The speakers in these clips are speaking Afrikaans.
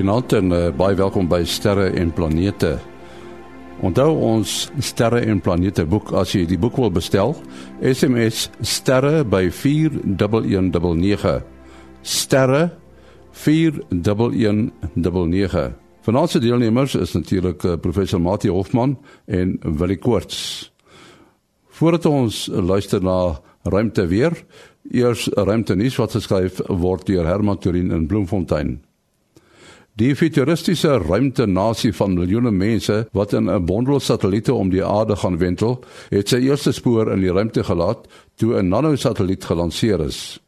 Goeienaand en uh, baie welkom by Sterre en Planete. Onthou ons Sterre en Planete boek as jy die boek wil bestel, SMS sterre by 4199. Sterre 4199. Vanaand se deelnemers is natuurlik uh, professor Mati Hofman en Willie Koorts. Voordat ons luister na ruimte weer, eers ruimte nuus wat geskryf word deur Herman Turin in Bloemfontein. Die futuristiese ruimtenasie van miljoene mense wat in 'n bondel satelliete om die aarde gaan wentel, het sy eerste spoor in die ruimte gelaat toe 'n nanosatelliet gelanseer is.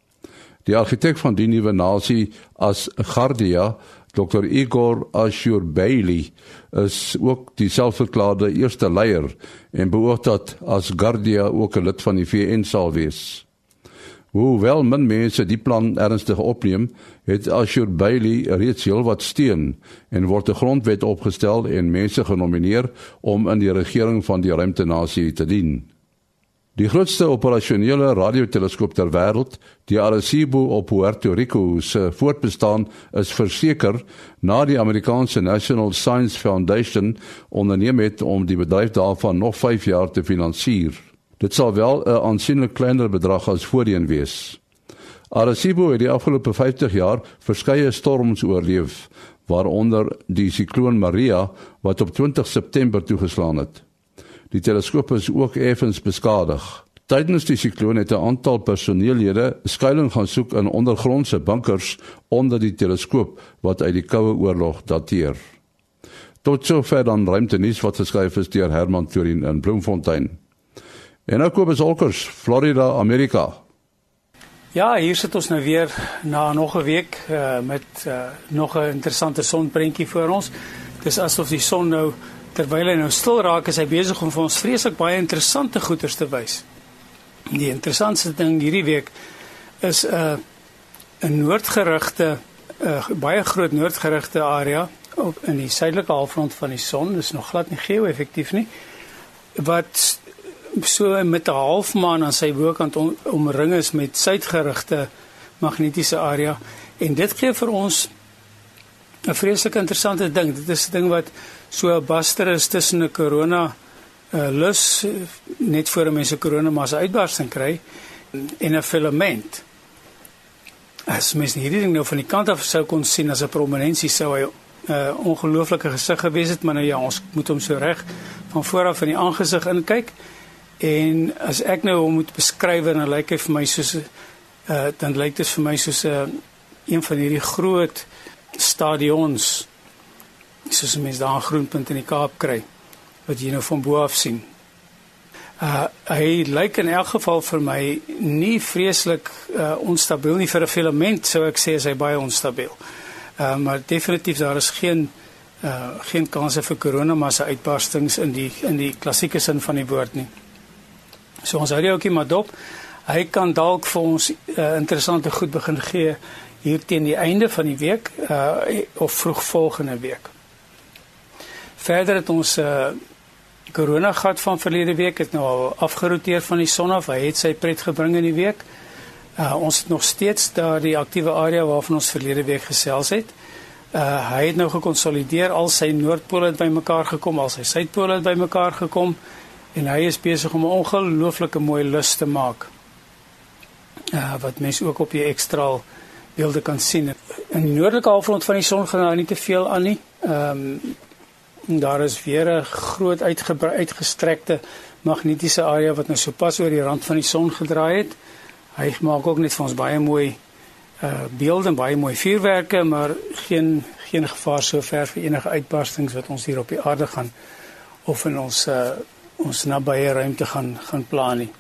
Die argitek van die nuwe nasie as Guardia, Dr. Igor Ashur Bailey, is ook die selfverklaarde eerste leier en behoort dat as Guardia ook 'n lid van die VN sal wees. Hoewel min mense die plan ernstig opneem, het Ashur Bailey reeds heelwat steun en word 'n grondwet opgestel en mense genomineer om in die regering van die ruimtenasie te dien. Die grootste operasionele radioteleskoop ter wêreld, die Arecibo op Puerto Rico se voortbestaan is verseker na die Amerikaanse National Science Foundation onderneem het om die bedryf daarvan nog 5 jaar te finansier. Dit sal wel 'n aansienlik kleiner bedrag as voorheen wees. Arecibo het die afgelope 50 jaar verskeie storms oorleef, waaronder die sikloon Maria wat op 20 September toegeslaan het. Die teleskoop is ook effens beskadig. Tydens die sikloon het 'n aantal personeellede skuilings gaan soek in ondergrondse bunkers onder die teleskoop wat uit die koue oorlog dateer. Tot sover dan ruimtenis wat geskryf is deur Herman Turin in Bloemfontein. En nou Kobus Olkers, Florida, Amerika. Ja, hier sit ons nou weer na nog 'n week uh, met uh, nog 'n interessante sonprentjie voor ons. Dis asof die son nou terwyl hy nou stil raak, is hy besig om vir ons vreeslik baie interessante goeters te wys. Die interessantste ding hierdie week is 'n uh, 'n noordgerigte uh, baie groot noordgerigte area op in die suidelike halfrond van die son. Dis nog glad nie geo-effektief nie. Wat so met 'n halfmaan aan sy bokant om, omring is met suidgerigte magnetiese area en dit gee vir ons 'n vreeslik interessante ding. Dit is 'n ding wat so 'n buster is tussen 'n korona uh, lus net voor 'n mens 'n korona massa uitbarsting kry en 'n filament. As mens hierdie ding nou van die kant af sou kon sien as 'n prominensie sou hy 'n uh, ongelooflike gesig gewees het, maar nou ja, ons moet hom so reg van voor af in die aangesig inkyk. En as ek nou hom moet beskryf dan lyk hy vir my soos 'n uh, dan lyk dit vir my soos 'n uh, een van hierdie groot stadions soos mense daar 'n groenpunt in die Kaap kry wat jy nou van bo af sien. Uh hy lyk in elk geval vir my nie vreeslik uh, onstabiel nie vir 'n filament sou ek sê hy baie onstabiel. Uh maar definitief daar is geen uh geen kanse vir koronamassa uitbarstings in die in die klassieke sin van die woord nie. So ons hou die ouetjie maar dop. Hy kan dalk vir ons uh, interessante goed begin gee hier teen die einde van die week uh, of vroeg volgende week. Verder het ons 'n uh, corona gat van verlede week het nou al afgeroteer van die son af. Hy het sy pret gebring in die week. Uh, ons het nog steeds daar die aktiewe area waarvan ons verlede week gesels het. Uh, hy het nou gekonsolideer al sy noordpole het bymekaar gekom, al sy suidpole het bymekaar gekom en hy is besig om 'n ongelooflike mooi lus te maak. Uh wat mense ook op die ekstra beelde kan sien. In die noordelike halfrond van die son gaan daar nie te veel aan nie. Ehm um, daar is weer 'n groot uitgestrekte magnetiese area wat nou sopas oor die rand van die son gedraai het. Hy maak ook net vir ons baie mooi uh beelde en baie mooi vuurwerke, maar geen geen gevaar sover vir enige uitbarstings wat ons hier op die aarde gaan of in ons uh ons nabye ruimte gaan gaan plan nie.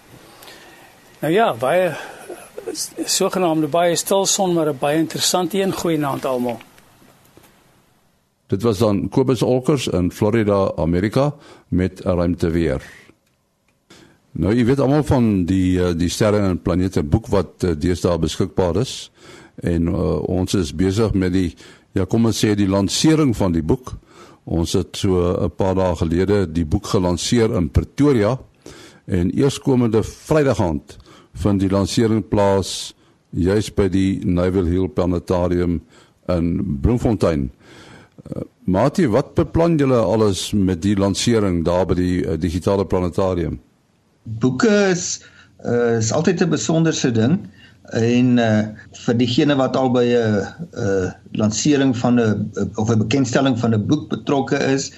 Nou ja, baie sogenaamde baie stil son maar 'n baie interessante een goeienaand almal. Dit was dan Kobus Olkers in Florida, Amerika met 'n ruimte weer. Nou jy weet almal van die eh, die sterre en planete boek wat eh, deesdae beskikbaar is en uh, ons is besig met die ja kom ons sê die lansering van die boek. Ons het so 'n paar dae gelede die boek gelanseer in Pretoria en eerskomende Vrydag aand vind die lansering plaas juis by die Naval Hill Planetarium in Bloemfontein. Uh, Mati, wat beplan julle alles met die lansering daar by die uh, digitale planetarium? Boeke is uh, is altyd 'n besonderse ding en uh, vir diegene wat al by 'n uh, uh, lansering van 'n uh, of 'n bekendstelling van 'n boek betrokke is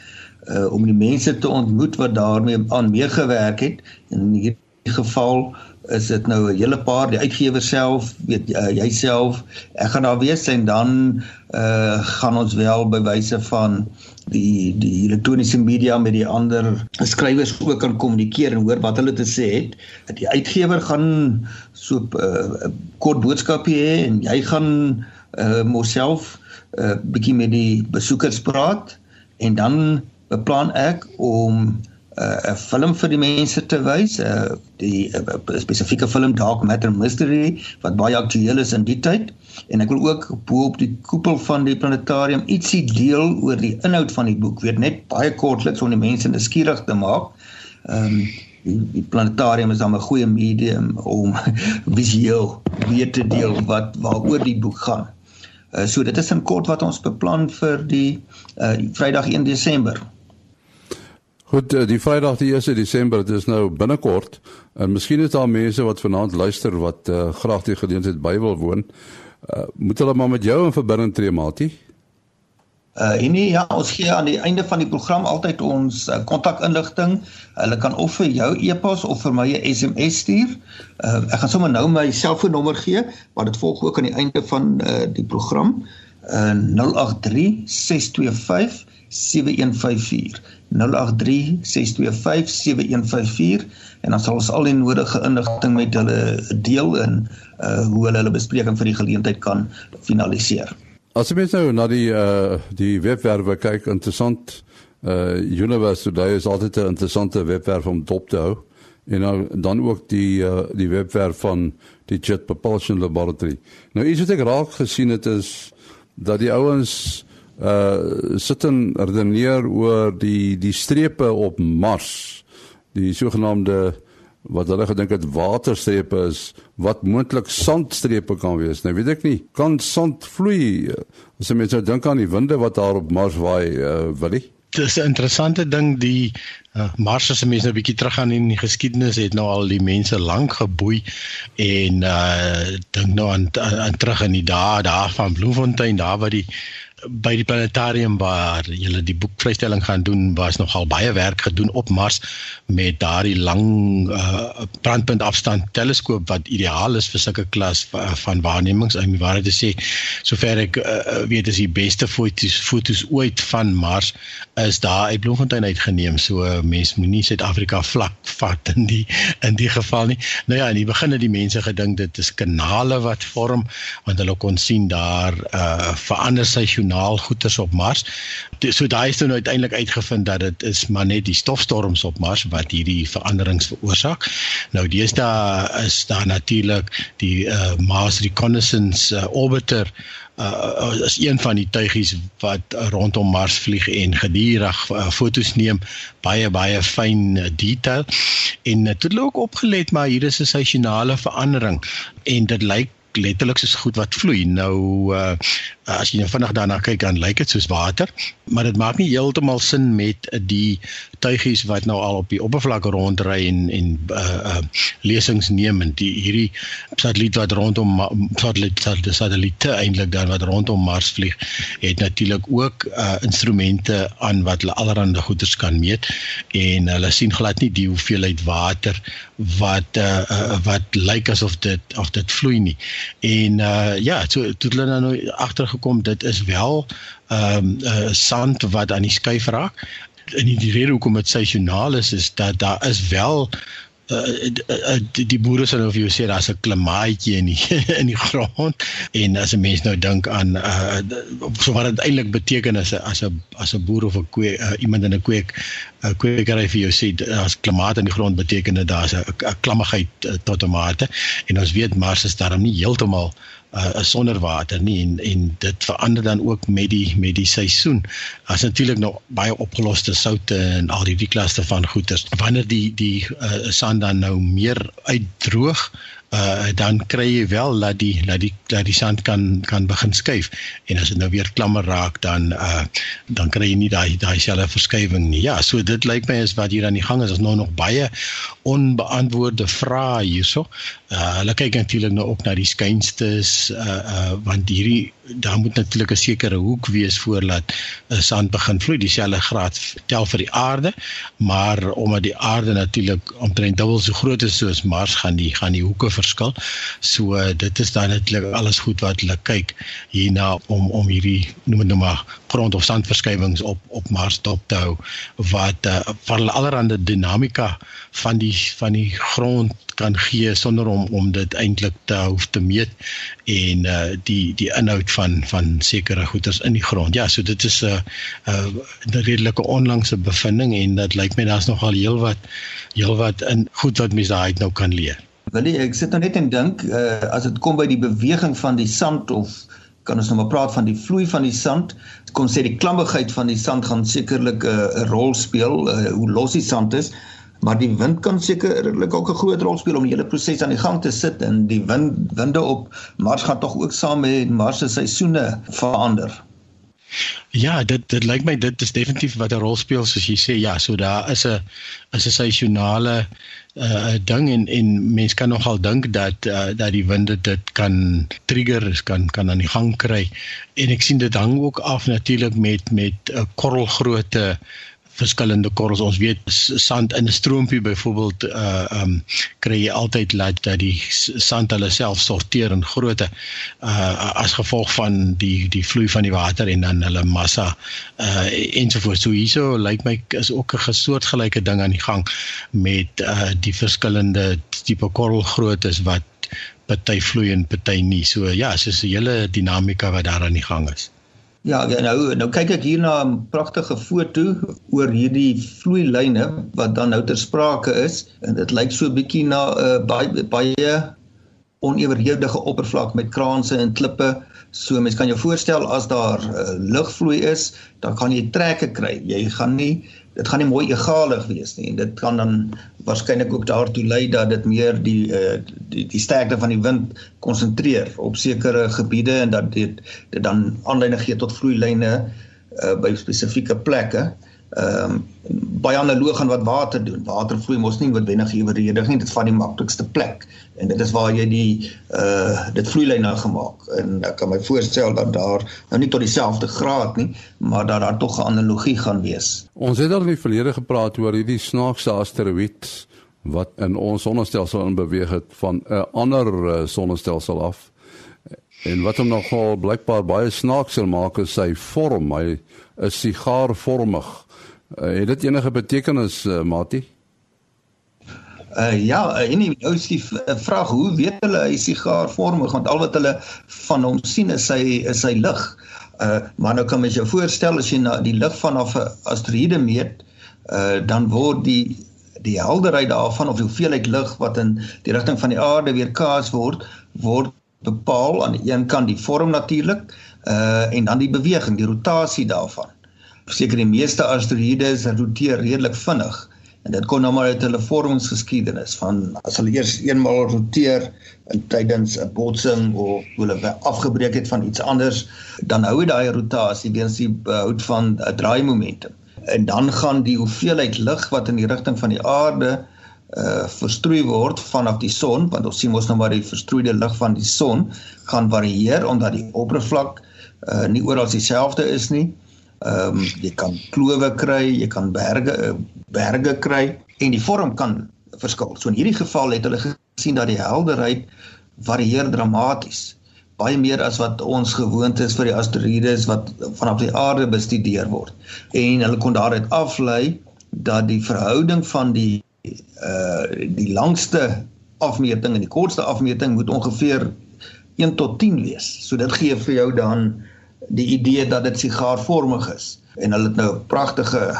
uh, om die mense te ontmoet wat daarmee aan meegewerk het. In hierdie geval is dit nou 'n hele paar die uitgewer self weet uh, jouself ek gaan daar wees en dan uh, gaan ons wel by wyse van die die elektroniese media met die ander skrywers ook kan kommunikeer en hoor wat hulle te sê het. Die uitgewer gaan so 'n uh, kort boodskapie hê en jy gaan uh, moself 'n uh, bietjie met die besoekers praat en dan beplan ek om 'n uh, film vir die mense te wys, uh, die uh, spesifieke film Dark Matter Mystery wat baie aktueel is in die tyd en ek wil ook bo op die koepel van die planetarium ietsie deel oor die inhoud van die boek, weet net baie kortliks om die mense nuuskierig te maak. Ehm um, die, die planetarium is dan 'n goeie medium om visueel weer te deel wat waaroor die boek gaan. Uh, so dit is in kort wat ons beplan vir die uh, Vrydag 1 Desember. Goed, eh, die Vrydag die 1 Desember, dit is nou binnekort. En miskien is daar mense wat vanaand luister wat uh, graag die geleentheid by wil woon. Uh, moet hulle maar met jou in verbinding tree, Matie? Uh en nee, ja, ons gee aan die einde van die program altyd ons kontakinligting. Uh, hulle kan of vir jou e-pos of vir my 'n SMS stuur. Uh ek gaan sommer nou my selfoonnommer gee, maar dit volg ook aan die einde van uh die program. Uh 083 625 7154 0836257154 en dan sal ons al die nodige inligting met hulle deel in uh hoe hulle hulle bespreking vir die geleentheid kan finaliseer. As jy mens nou na die uh die webwerwe kyk, interessant uh Universe Today is altyd 'n interessante webwerf om dop te hou. En nou dan ook die uh die webwerf van die Jet Propulsion Laboratory. Nou iets wat ek raak gesien het is dat die ouens uh sit en redeneer oor die die strepe op Mars. Die sogenaamde wat hulle gedink het waterstrepe is wat moontlik sandstrepe kan wees. Nou weet ek nie kan sand vloei? As jy mens nou dink aan die winde wat daar op Mars waai uh, wil jy dis 'n interessante ding die uh, Mars as mense nou 'n bietjie teruggaan in die geskiedenis het nou al die mense lank geboei en uh dink nou aan, aan, aan terug in die dae daar van Bloemfontein daar waar die by die planetarium waar jy die boekvrystelling gaan doen was nogal baie werk gedoen op Mars met daardie lang uh, brandpunt afstand teleskoop wat ideaal is vir sulke klas van waarnemings. En waar dit sê sover ek uh, weet is die beste foto's foto's ooit van Mars is daar uit Bloemfontein uitgeneem. So uh, mens moenie Suid-Afrika vlak vat in die in die geval nie. Nou ja in die begin het die mense gedink dit is kanale wat vorm want hulle kon sien daar uh, verander sy journal kanaal goeters op Mars. So daai is nou uiteindelik uitgevind dat dit is maar net die stofstorms op Mars wat hierdie veranderings veroorsaak. Nou deesdae is daar natuurlik die uh, Mars Reconnaissance uh, Orbiter uh, is een van die tuigies wat rondom Mars vlieg en gedurig uh, fotos neem baie baie fyn detail en uh, het ook opgelet maar hier is 'n seisonale verandering en dit lyk letterlik soos goed wat vloei. Nou uh as jy nou vinnig daarna kyk dan lyk dit soos water, maar dit maak nie heeltemal sin met die tuigies wat nou al op die oppervlak rondry en en uh, uh lesings neem en die hierdie satelliet wat rondom satelliet satelliete eintlik dan wat rondom Mars vlieg, het natuurlik ook uh instrumente aan wat hulle allerhande goeders kan meet en hulle sien glad nie die hoeveelheid water wat uh, uh wat lyk asof dit of dit vloei nie. En uh ja, so toe hulle nou agtergekom dit is wel ehm um, uh, sand wat aan die skuif raak. En die rede hoekom dit seisoonaal is is dat daar is wel uh, die, die boere sal of jy sê daar's 'n klimaatjie in die in die grond. En as 'n mens nou dink aan uh, so wat dit eintlik beteken as 'n as 'n as 'n boer of 'n kweek uh, iemand in 'n kweek 'n kweekery vir jou sê as klimaat in die grond beteken dit daar's 'n klammigheid uh, tot tomate en ons weet Mars is daarom nie heeltemal uh, sonder water nie en en dit verander dan ook met die met die seisoen. As natuurlik nog baie opgeloste soutte en al die die klasse van goeters. Wanneer die die uh, sand dan nou meer uitdroog uh dan kry jy wel dat die dat die dat die sand kan kan begin skuif en as dit nou weer klammer raak dan uh dan kry jy nie daai daai selfe verskywing nie. Ja, so dit lyk my is wat hier aan die gang is. Ons nou nog baie onbeantwoorde vrae hierso. Uh hulle kyk natuurlik nou ook na die skynstes uh uh want hierdie daar moet natuurlik 'n sekere hoek wees voordat 'n sand begin vloei dieselfde graad tel vir die aarde maar omdat die aarde natuurlik omtrent dubbel so groot is soos Mars gaan die gaan die hoeke verskil so dit is dan natuurlik alles goed wat hulle kyk hierna om om hierdie noem dit nou maar grond of sandverskywings op op Mars dop te hou wat uh, van allerlei dinamika van die van die grond kan gee sonder om om dit eintlik te hoef te meet en uh die die inhoud van van sekere goederes in die grond. Ja, so dit is 'n uh, 'n uh, redelike onlangse bevinding en dit lyk my daar's nogal heelwat heelwat in goed wat mense daai nou kan leer. Wil jy ek sit nou net en dink uh as dit kom by die beweging van die sand of kan ons nou maar praat van die vloei van die sand. Kom sê die klammigheid van die sand gaan sekerlik 'n uh, rol speel uh, hoe los die sand is maar die wind kan sekerlik ook 'n groot rol speel om die hele proses aan die gang te sit en die wind winde op Mars gaan tog ook saam met Mars se seisoene verander. Ja, dit dit lyk my dit is definitief wat 'n rol speel soos jy sê. Ja, so daar is 'n is 'n seisonale uh ding en en mense kan nogal dink dat uh, dat die winde dit kan trigger, kan kan aan die gang kry. En ek sien dit hang ook af natuurlik met met 'n korrelgrootte verskillende korrels. Ons weet sand in 'n stroompie byvoorbeeld uh um kry jy altyd laat dat die sand hulle self sorteer in grootte uh as gevolg van die die vloei van die water en dan hulle massa uh ensovoorts. So hierso lyk like my is ook 'n soortgelyke ding aan die gang met uh die verskillende tipe korrelgroottes wat party vloei en party nie. So ja, so 'n hele dinamika wat daar aan die gang is. Ja, nou nou kyk ek hier na 'n pragtige foto oor hierdie vloeilyne wat dan nou ter sprake is en dit lyk so 'n bietjie na 'n uh, baie baie oneweredige oppervlak met kraanse en klippe. So mens kan jou voorstel as daar uh, lugvloei is, dan kan jy trekke kry. Jy gaan nie dit gaan nie mooi egalig wees nie en dit kan dan waarskynlik ook daartoe lei dat dit meer die uh, die die sterkte van die wind konsentreer op sekere gebiede en dat dit dit dan aanleiding gee tot vloeilyne uh, by spesifieke plekke. Ehm um, baie analoog aan wat water doen. Water vloei mos nie noodwendig eweredig nie, dit vat die maklikste plek en dit is waar jy die uh dit vloeilyne gemaak en ek kan my voorstel dat daar nou nie tot dieselfde graad nie maar dat daar tog 'n analogie gaan wees. Ons het al in die verlede gepraat oor hierdie snaakse asteroïde wat in ons sonnestelsel in beweeg het van 'n ander uh, sonnestelsel af. En wat hom nogal blykbaar baie snaakser maak is sy vorm. Hy is sigaarvormig. Uh, het dit enige betekenis, uh, Mati? Uh ja, en nie nou is die vraag hoe weet hulle hy sigaarvormig want al wat hulle van hom sien is sy is sy lig. Uh maar nou kan mens jou voorstel as jy na die lig vanaf 'n asteroïde meet, uh dan word die die helderheid daarvan of die hoeveelheid lig wat in die rigting van die aarde weerkaats word, word bepaal aan een kant die vorm natuurlik, uh en dan die beweging, die rotasie daarvan. Verseker die meeste asteroïdes roteer redelik vinnig. En dit kom nou maar uit hulle vormingsgeskiedenis van as hulle eers eenmaal roteer in tydens 'n botsing of hulle afgebreek het van iets anders, dan hou dit daai rotasie weens die behoud van 'n draaimomentum. En dan gaan die hoeveelheid lig wat in die rigting van die aarde uh verstrooi word vanaf die son, want ons sien mos nou maar die verstrooide lig van die son gaan varieer omdat die oppervlak uh nie oral dieselfde is nie. Ehm um, jy kan klowe kry, jy kan berge eh, berge kry en die vorm kan verskil. So in hierdie geval het hulle gesien dat die helderheid varieer dramaties. Baie meer as wat ons gewoond is vir die asteroïdes wat vanaf die aarde bestudeer word. En hulle kon daaruit aflei dat die verhouding van die uh die langste afmeting en die kortste afmeting moet ongeveer 1 tot 10 wees. So dit gee vir jou dan die idee dat dit sigaarvormig is en hulle het nou 'n pragtige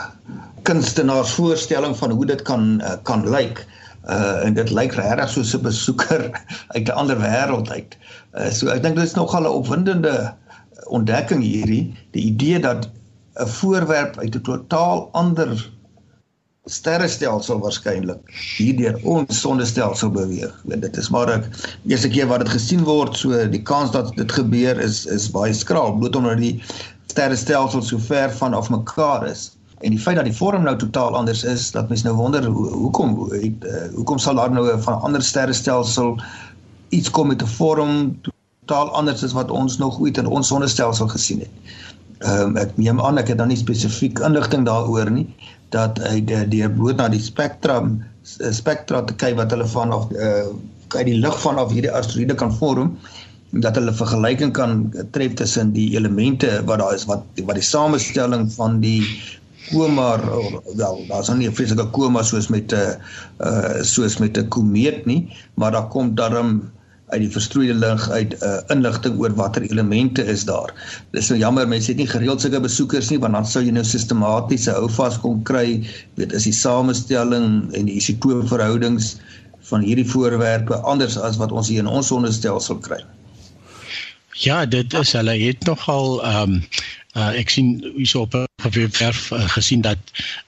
kunstenaarsvoorstelling van hoe dit kan uh, kan lyk. Uh en dit lyk regtig soos 'n besoeker uit 'n ander wêreld uit. Uh so ek dink dit is nogal 'n opwindende ontdekking hierdie, die idee dat 'n voorwerp uit 'n totaal ander sterrestelsel waarskynlik hierdeur ons sonnestelsel beweeg. Want dit is maar 'n eerste keer wat dit gesien word, so die kans dat dit gebeur is is baie skraal bloot omdat die sterrestelsel so ver van af mekaar is. En die feit dat die vorm nou totaal anders is, dat mens nou wonder hoe hoekom uh, hoekom sal daar nou 'n van 'n ander sterrestelsel iets kom met 'n vorm totaal anders as wat ons nog ooit in ons sonnestelsel gesien het. Ehm um, ek neem aan ek het dan nie spesifiek inligting daaroor nie dat hy deur bloot na die spektrum eh, spektra te kyk wat hulle van of uh uit die lig van of hierdie asteroïde kan vorm dat hulle vergelyking kan tref tussen die elemente wat daar is wat wat die samestelling van die koma wel daar's nie 'n fisiese koma soos met 'n uh soos met 'n komeet nie maar daar kom daarom uit die verstrooide lig uit 'n uh, inligting oor watter elemente is daar. Dis nou jammer mense het nie gereeld sulke besoekers nie want dan sou jy nou sistematiese houvas kon kry, weet is die samestelling en die isotoopverhoudings van hierdie voorwerpe anders as wat ons hier in ons sonnestelsel kry. Ja, dit is hulle het nogal ehm um, uh, ek sien hierso op 'n webwerf uh, gesien dat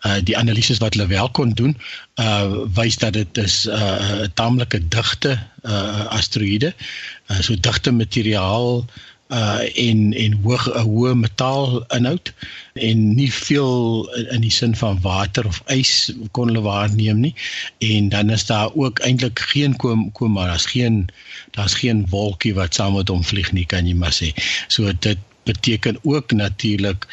uh, die analises wat hulle wel kon doen, uh wys dat dit is 'n uh, taamlike digte uh asteroïde, uh, so digte materiaal uh en en hoë hoë metaal inhoud en nie veel in die sin van water of ys kon hulle waarneem nie. En dan is daar ook eintlik geen kom kom maar daar's geen daar's geen wolkie wat saam met hom vlieg nie kan jy maar sê. So dit beteken ook natuurlik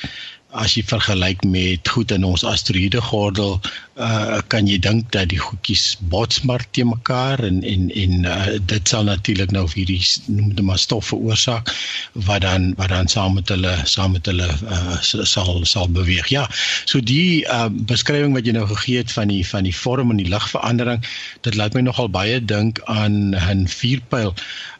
as jy vergelyk met goed in ons asteroïde gordel uh kan jy dink dat die goedjies bots maar te mekaar en en en uh, dit sal natuurlik nou vir hierdie noem dit maar stof veroorsaak wat dan wat dan saam met hulle saam met hulle uh sal sal beweeg. Ja. So die uh beskrywing wat jy nou gegee het van die van die vorm en die ligverandering, dit laat my nogal baie dink aan 'n vuurpyl.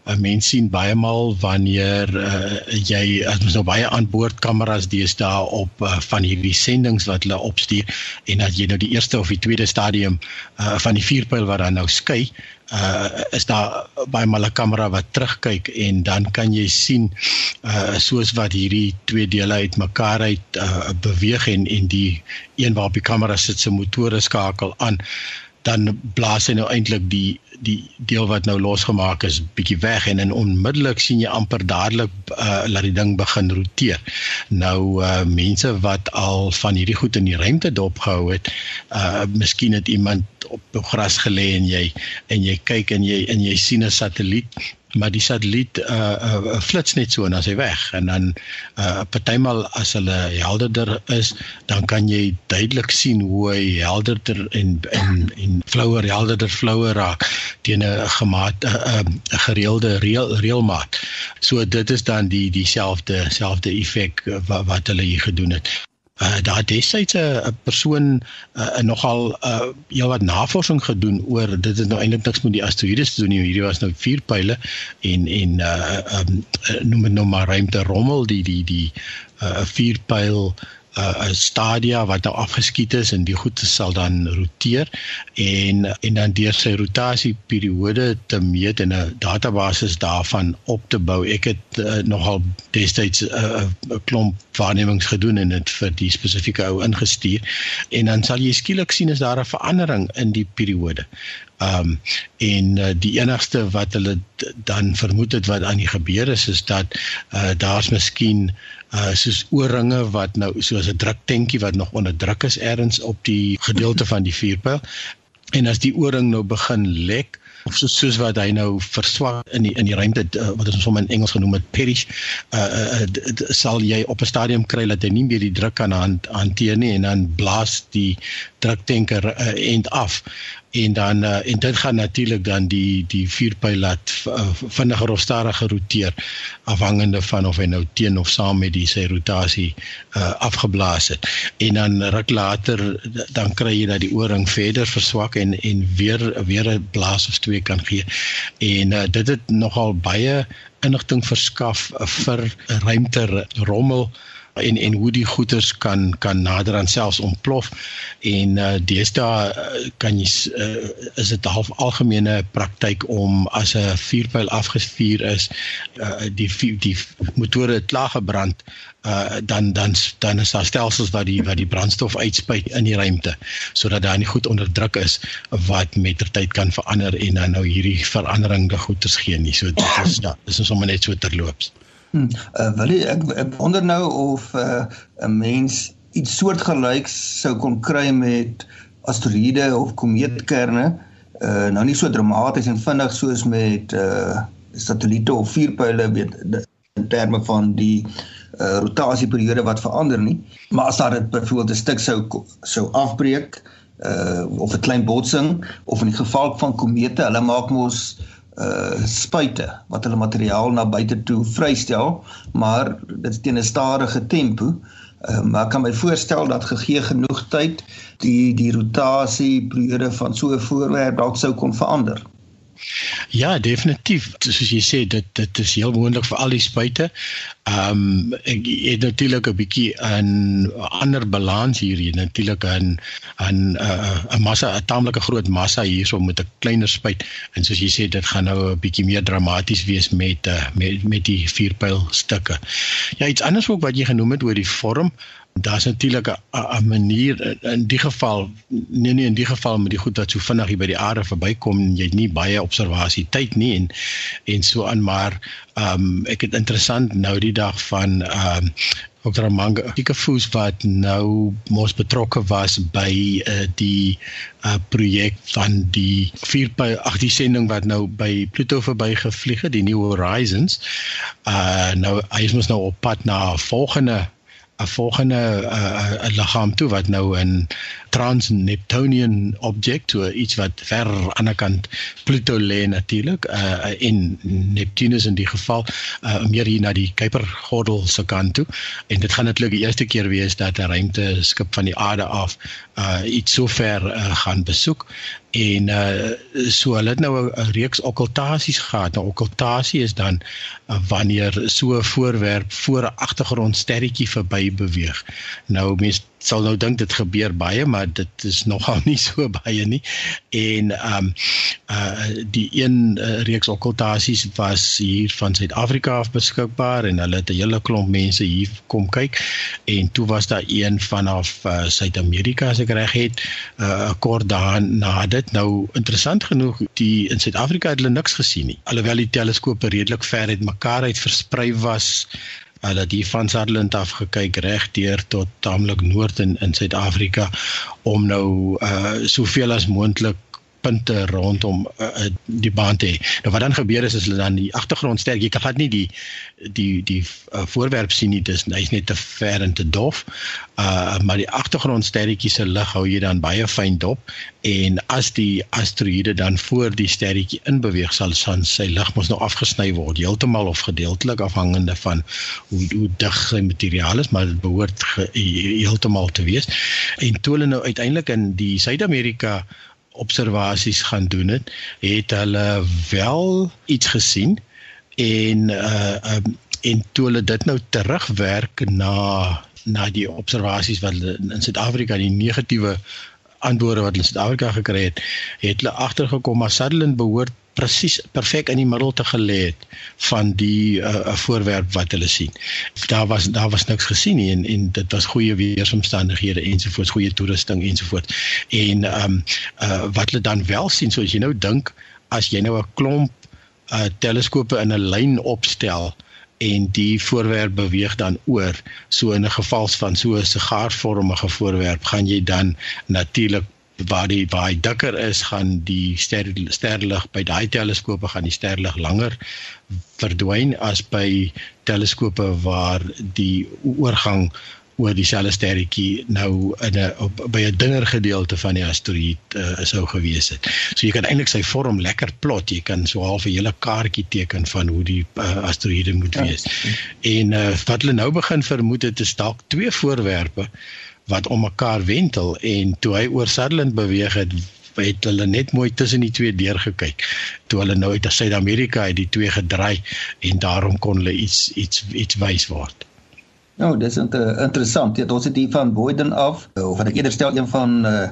'n Mens sien baie maal wanneer uh, jy as ons nou baie aanboord kameras deesdae op uh, van hierdie sendinge wat hulle opstuur en dat jy nou die eerste of die tweede stadium uh, van die vuurpyl wat dan nou skei uh is daar by my kamera wat terugkyk en dan kan jy sien uh soos wat hierdie twee dele uitmekaar uit uh beweeg en en die een waarop die kamera sit se motore skakel aan dan blaas hy nou eintlik die die deel wat nou losgemaak is bietjie weg en en onmiddellik sien jy amper dadelik uh, laat die ding begin roteer. Nou uh, mense wat al van hierdie goed in die ruimte dopgehou het, uh miskien het iemand op gras gelê en jy en jy kyk en jy en jy sien 'n satelliet maar die satelliet uh, uh flits net so en dan hy weg en dan uh partymal as hulle helderder is dan kan jy duidelik sien hoe hy helderder en en en flouer helderder flouer raak teen 'n gemaat 'n gereelde reël reëlmaat. So dit is dan die dieselfde selfde effek wat, wat hulle hier gedoen het uh, daar destyds 'n persoon uh, nogal uh, heel wat navorsing gedoen oor dit is nou eintlik niks met die asteroïdes te doen nie hierdie was nou vier pile en en uh, um, noem dit nou maar ruimte rommel die die die uh, vier pile 'n uh, stadia wat nou afgeskiet is en die goed sal dan roteer en en dan deur sy rotasieperiode te meet en 'n database daarvan op te bou. Ek het uh, nogal destyds 'n uh, uh, klomp waarnemings gedoen en dit vir die spesifieke ou ingestuur en dan sal jy skielik sien as daar 'n verandering in die periode. Ehm um, en uh, die enigste wat hulle dan vermoed het wat aan die gebeur is is dat uh, daar's miskien uh soos oorringe wat nou soos 'n druktankie wat nog onder druk is ergens op die gedeelte van die vuurpyl. En as die oorring nou begin lek of soos soos wat hy nou verswak in die in die ruimte uh, wat ons hom in Engels genoem het perish uh, uh, uh sal jy op 'n stadium kry dat hy nie meer die druk kan hanteer nie en dan blaas die druktanker uh, end af en dan uh, en dit gaan natuurlik dan die die vuurpyl laat uh, vinniger of stadiger roteer afhangende van of hy nou teen of saam met die sy rotasie uh, afgeblaas het. En dan ruk later dan kry jy dat die ooring verder verswak en en weer weer 'n blaas of twee kan gee. En uh, dit het nogal baie inligting verskaf uh, vir ruimte rommel en en hoe die goeters kan kan nader aan selfs ontplof. En uh, deesdae uh, kan jy uh, is dit half algemene praktyk om as 'n vuurpyl afgevuur is uh, die die motore klaar gebrand uh, dan dan dan is daar stelsels wat die wat die brandstof uitspuit in die ruimte sodat daar nie goed onder druk is wat met tyd kan verander en dan nou hierdie verandering die goeters gee nie. So dit is ja dis is sommer net so terloops Hmm. Uh, wil jy ek, ek wonder nou of 'n uh, mens iets soortgelyks sou kon kry met asteroïde of komeetkerne, uh, nou nie so dramaties en vinnig soos met uh, satelliete of vuurpyle weet in terme van die uh, rotasieperiode wat verander nie, maar as daar dit byvoorbeeld 'n stuk sou sou afbreek uh, of 'n klein botsing of in die geval van komete, hulle maak mos uh spuite wat hulle materiaal na buite toe vrystel, maar dit is teen 'n stadige tempo. Uh, maar kan my voorstel dat gegee genoeg tyd die die rotasie periode van so 'n voorwerp dalk sou kon verander. Ja, definitief. Soos jy sê, dit dit is heel moontlik vir al die spuite. Ehm um, ek het natuurlik 'n bietjie 'n ander balans hier hier natuurlik 'n 'n 'n massa 'n taamlike groot massa hierso met 'n kleiner spuit en soos jy sê dit gaan nou 'n bietjie meer dramaties wees met uh, met met die vierpyl stukke. Ja, iets anders ook wat jy genoem het oor die vorm daar's natuurlik 'n manier in die geval nee nee in die geval met die goed wat so vinnig by die aarde verbykom jy het nie baie observasie tyd nie en en so aan maar ehm um, ek het interessant nou die dag van ehm um, Dr. Manga Kikafoos wat nou mos betrokke was by uh, die uh, projek van die vier ag die sending wat nou by Pluto verbygevlieg het die New Horizons. Uh nou hy is mos nou op pad na 'n volgende 'n volgende 'n uh, uh, liggaam toe wat nou in trans-Neptunian object so iets wat ver aan die kant Pluto lê natuurlik uh, in Neptunus in die geval uh, meer hier na die Kuipergordel se kant toe. En dit gaan natuurlik die eerste keer wees dat 'n ruimteskip van die aarde af uh, iets so ver uh, gaan besoek en uh, so hulle het nou 'n reeks okkultasies gehad. Nou okkultasie is dan uh, wanneer so 'n voorwerp voor 'n agtergrondsterretjie verby beweeg. Nou mense sal nou dink dit gebeur baie, maar dit is nogal nie so baie nie. En ehm um, uh die een uh, reeks okkultasies was hier van Suid-Afrika af beskikbaar en hulle het 'n hele klomp mense hier kom kyk en toe was daar een vanaf uh, Suid-Amerika as ek reg het, 'n uh, kort daarna dit. Nou interessant genoeg, die in Suid-Afrika het hulle niks gesien nie. Alhoewel die teleskope redelik ver uit mekaar uit versprei was, uh, dat hier van Sutherland af gekyk reg deur tot taamlik noord in in Suid-Afrika om nou uh soveel as moontlik punte rondom uh, die baan te hê. Nou wat dan gebeur is as hulle dan die agtergrond sterk, jy kan nie die die die uh, voorwerp sien nie, dis hy's net te ver en te dof. Uh maar die agtergrond sterretjie se lig hou jy dan baie fyn dop en as die asteroïde dan voor die sterretjie inbeweeg sal san sy lig mos nou afgesny word heeltemal of gedeeltelik afhangende van hoe hoe dig sy materiaal is maar dit behoort heeltemal te wees en toe hulle nou uiteindelik in die Suid-Amerika observasies gaan doen het, het hulle wel iets gesien en uh um, en toe hulle dit nou terugwerk na na die observasies wat hulle in Suid-Afrika die negatiewe antwoorde wat hulle in Suid-Afrika gekry het, het hulle agtergekom maar Sutherland behoort presies perfek in die middel te gelê het van die uh, voorwerp wat hulle sien. Daar was daar was niks gesien nie en en dit was goeie weeromstandighede ensovoorts, goeie toerusting ensovoorts. En ehm um, uh wat hulle dan wel sien, soos jy nou dink, as jy nou 'n klomp uh teleskope in 'n lyn opstel en die voorwerp beweeg dan oor so in 'n geval van so 'n sigaarvormige voorwerp gaan jy dan natuurlik waar die waar hy dikker is gaan die ster sterlig by daai teleskope gaan die sterlig langer verdwyn as by teleskope waar die oorgang oor dieselfde sterretjie nou in 'n by 'n dunner gedeelte van die asteroïde uh, sou gewees het. So jy kan eintlik sy vorm lekker plot. Jy kan so half 'n hele kaartjie teken van hoe die uh, asteroïde moet ja. wees. Ja. En uh, wat hulle nou begin vermoed het is dalk twee voorwerpe wat om mekaar wentel en toe hy oor Sutherland beweeg het het hulle net mooi tussen die twee deur gekyk toe hulle nou uit Suid-Amerika het die twee gedraai en daarom kon hulle iets iets iets wys word. Nou, dis inter interessant. Ja, ons het hier van Boyden af, eh, of ek eerder stel een van uh,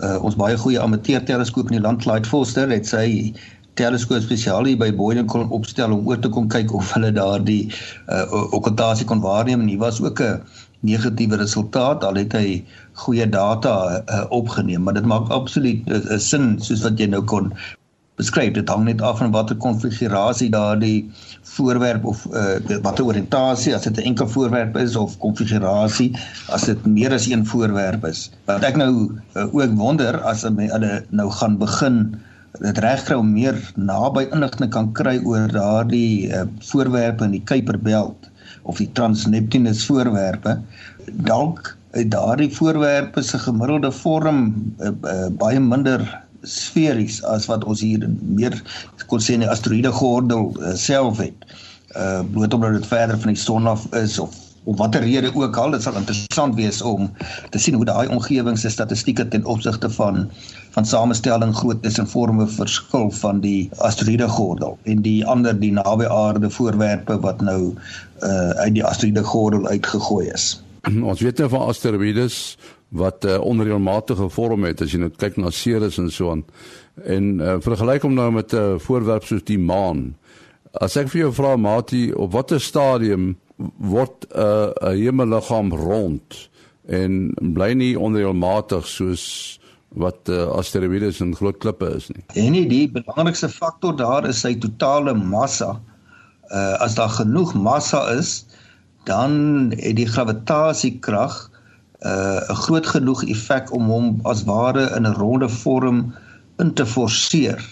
uh ons baie goeie amateur teleskoop in die land Clyde Foster het sy teleskoop spesiaal hier by Boyden kon opstel om oor te kom kyk of hulle daardie uh okkultasie kon waarneem en hier was ook 'n negatiewe resultaat al het hy goeie data uh, opgeneem. Maar dit maak absoluut 'n uh, sin soos wat jy nou kon beskryf. Dit hang net af van watter konfigurasie daardie voorwerp of uh, watter oriëntasie as dit 'n enkel voorwerp is of konfigurasie as dit meer as een voorwerp is. Wat ek nou uh, ook wonder as hulle nou gaan begin dit regkry om meer naby inligting kan kry oor daardie uh, voorwerpe in die Kuiperbelt of die Transneptunus voorwerpe dalk daardie voorwerpe se gemiddelde vorm uh, uh, baie minder sferies as wat ons hier meer kon sê in die asteroïde gordel uh, self het. Uh bloot omdat dit verder van die son af is of of watter rede ook al, dit sal interessant wees om te sien hoe daai omgewing se statistieke ten opsigte van van samestelling groottes en vorme verskil van die asteroïde gordel en die ander die naby aarde voorwerpe wat nou uh uit die asteroïde gordel uitgegooi is. Ons weet nou van asteroïdes wat uh, onreëlmatige vorm het as jy net kyk na Ceres en so aan. En uh, vergelyk hom nou met 'n uh, voorwerp soos die maan. As ek vir jou vra Mati, op watter stadium word 'n uh, hemelliggaam rond en bly nie onreëlmatig soos wat uh, asteroïdes en groot klippe is nie. En nie die belangrikste faktor daar is sy totale massa. Uh as daar genoeg massa is, dan het die gravitasiekrag uh 'n groot genoeg effek om hom as ware in 'n ronde vorm in te forceer.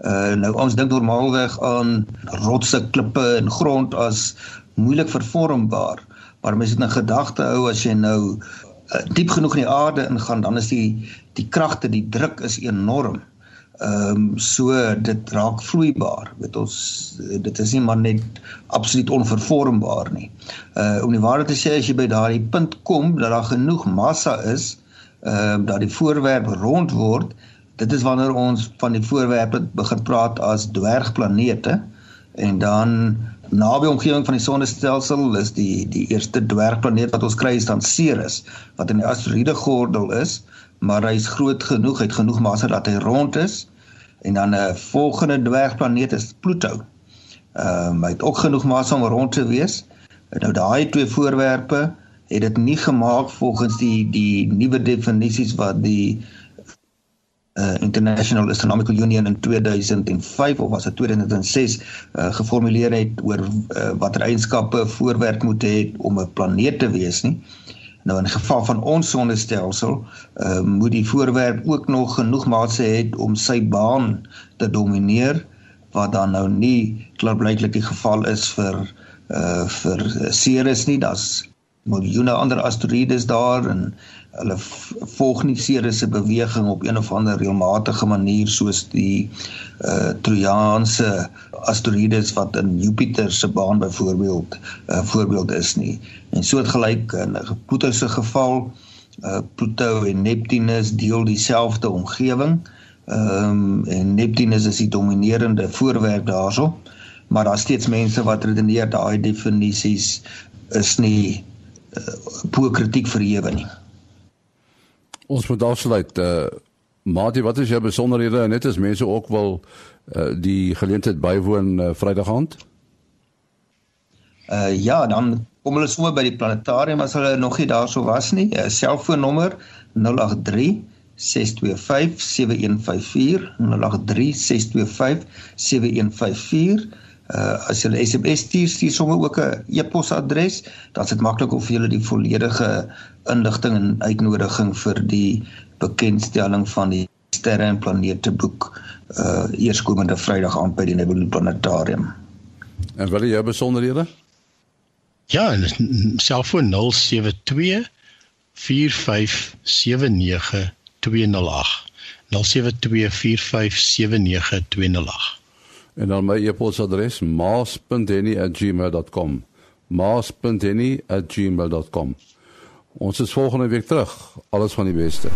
Uh nou ons dink normaalweg aan rotse, klippe en grond as moeilik vervormbaar, maar mens moet in gedagte hou as jy nou uh, diep genoeg in die aarde ingaan, dan is die die kragte, die druk is enorm. Ehm um, so dit raak vloeibaar. Weet ons dit is nie maar net absoluut onvervormbaar nie. Uh om die waarheid te sê as jy by daardie punt kom dat daar genoeg massa is, ehm uh, dat die voorwerp rond word, dit is wanneer ons van die voorwerpe begin praat as dwergplanete en dan naby omgewing van die sonnestelsel is die die eerste dwergplaneet wat ons kry is dan Ceres wat in die asteroïde gordel is maar hy is groot genoeg, hy het genoeg massa dat hy rond is en dan 'n volgende dwergplaneet is Pluto. Ehm um, hy het ook genoeg massa om rond te wees. Nou daai twee voorwerpe het dit nie gemaak volgens die die nuwe definisies wat die uh, International Astronomical Union in 2005 of was dit 2006 uh, geformuleer het oor uh, watter eienskappe 'n voorwerp moet hê om 'n planeet te wees nie. Nou in geval van ons sonnestelsel, uh, moet die voorwerp ook nog genoeg massa hê om sy baan te domineer wat dan nou nie klaarblyklik die geval is vir uh vir Ceres nie. Daar's miljoene ander asteroïdes daar en hulle volg nie Ceres se beweging op een of ander reëlmatige manier soos die uh Trojaanse asteroïdes wat in Jupiter se baan byvoorbeeld 'n uh, voorbeeld is nie. En soortgelyk in Pluto se geval, uh Pluto en Neptunus deel dieselfde omgewing. Ehm um, en Neptunus is die dominerende voorwerp daarso. Maar daar's steeds mense wat redeneer daai definisies is nie bo kritiek verhewe nie. Ons moet afsluit. Uh Mati, wat is jou besonderhede net as mense ook wil uh die geleentheid bywoon uh, Vrydag aand? Uh ja, dan kom hulle sommer by die planetarium as hulle nog nie daarso was nie. uh, Selfoonnommer 083 625 7154 083 625 7154 Uh as jy 'n SMS stuur, stuur sommer ook 'n e-posadres, dan is dit maklik om vir julle die volledige inligting en uitnodiging vir die bekendstelling van die sterre en planete boek uh eerskomende Vrydag aand by die Nebula Planetarium. En wil jy besonderhede? Ja, selfoon 072 4579208. 072 4579208 en dan my e-posadres maas.denny@gmail.com maas.denny@gmail.com Ons is volgende week terug. Alles van die beste.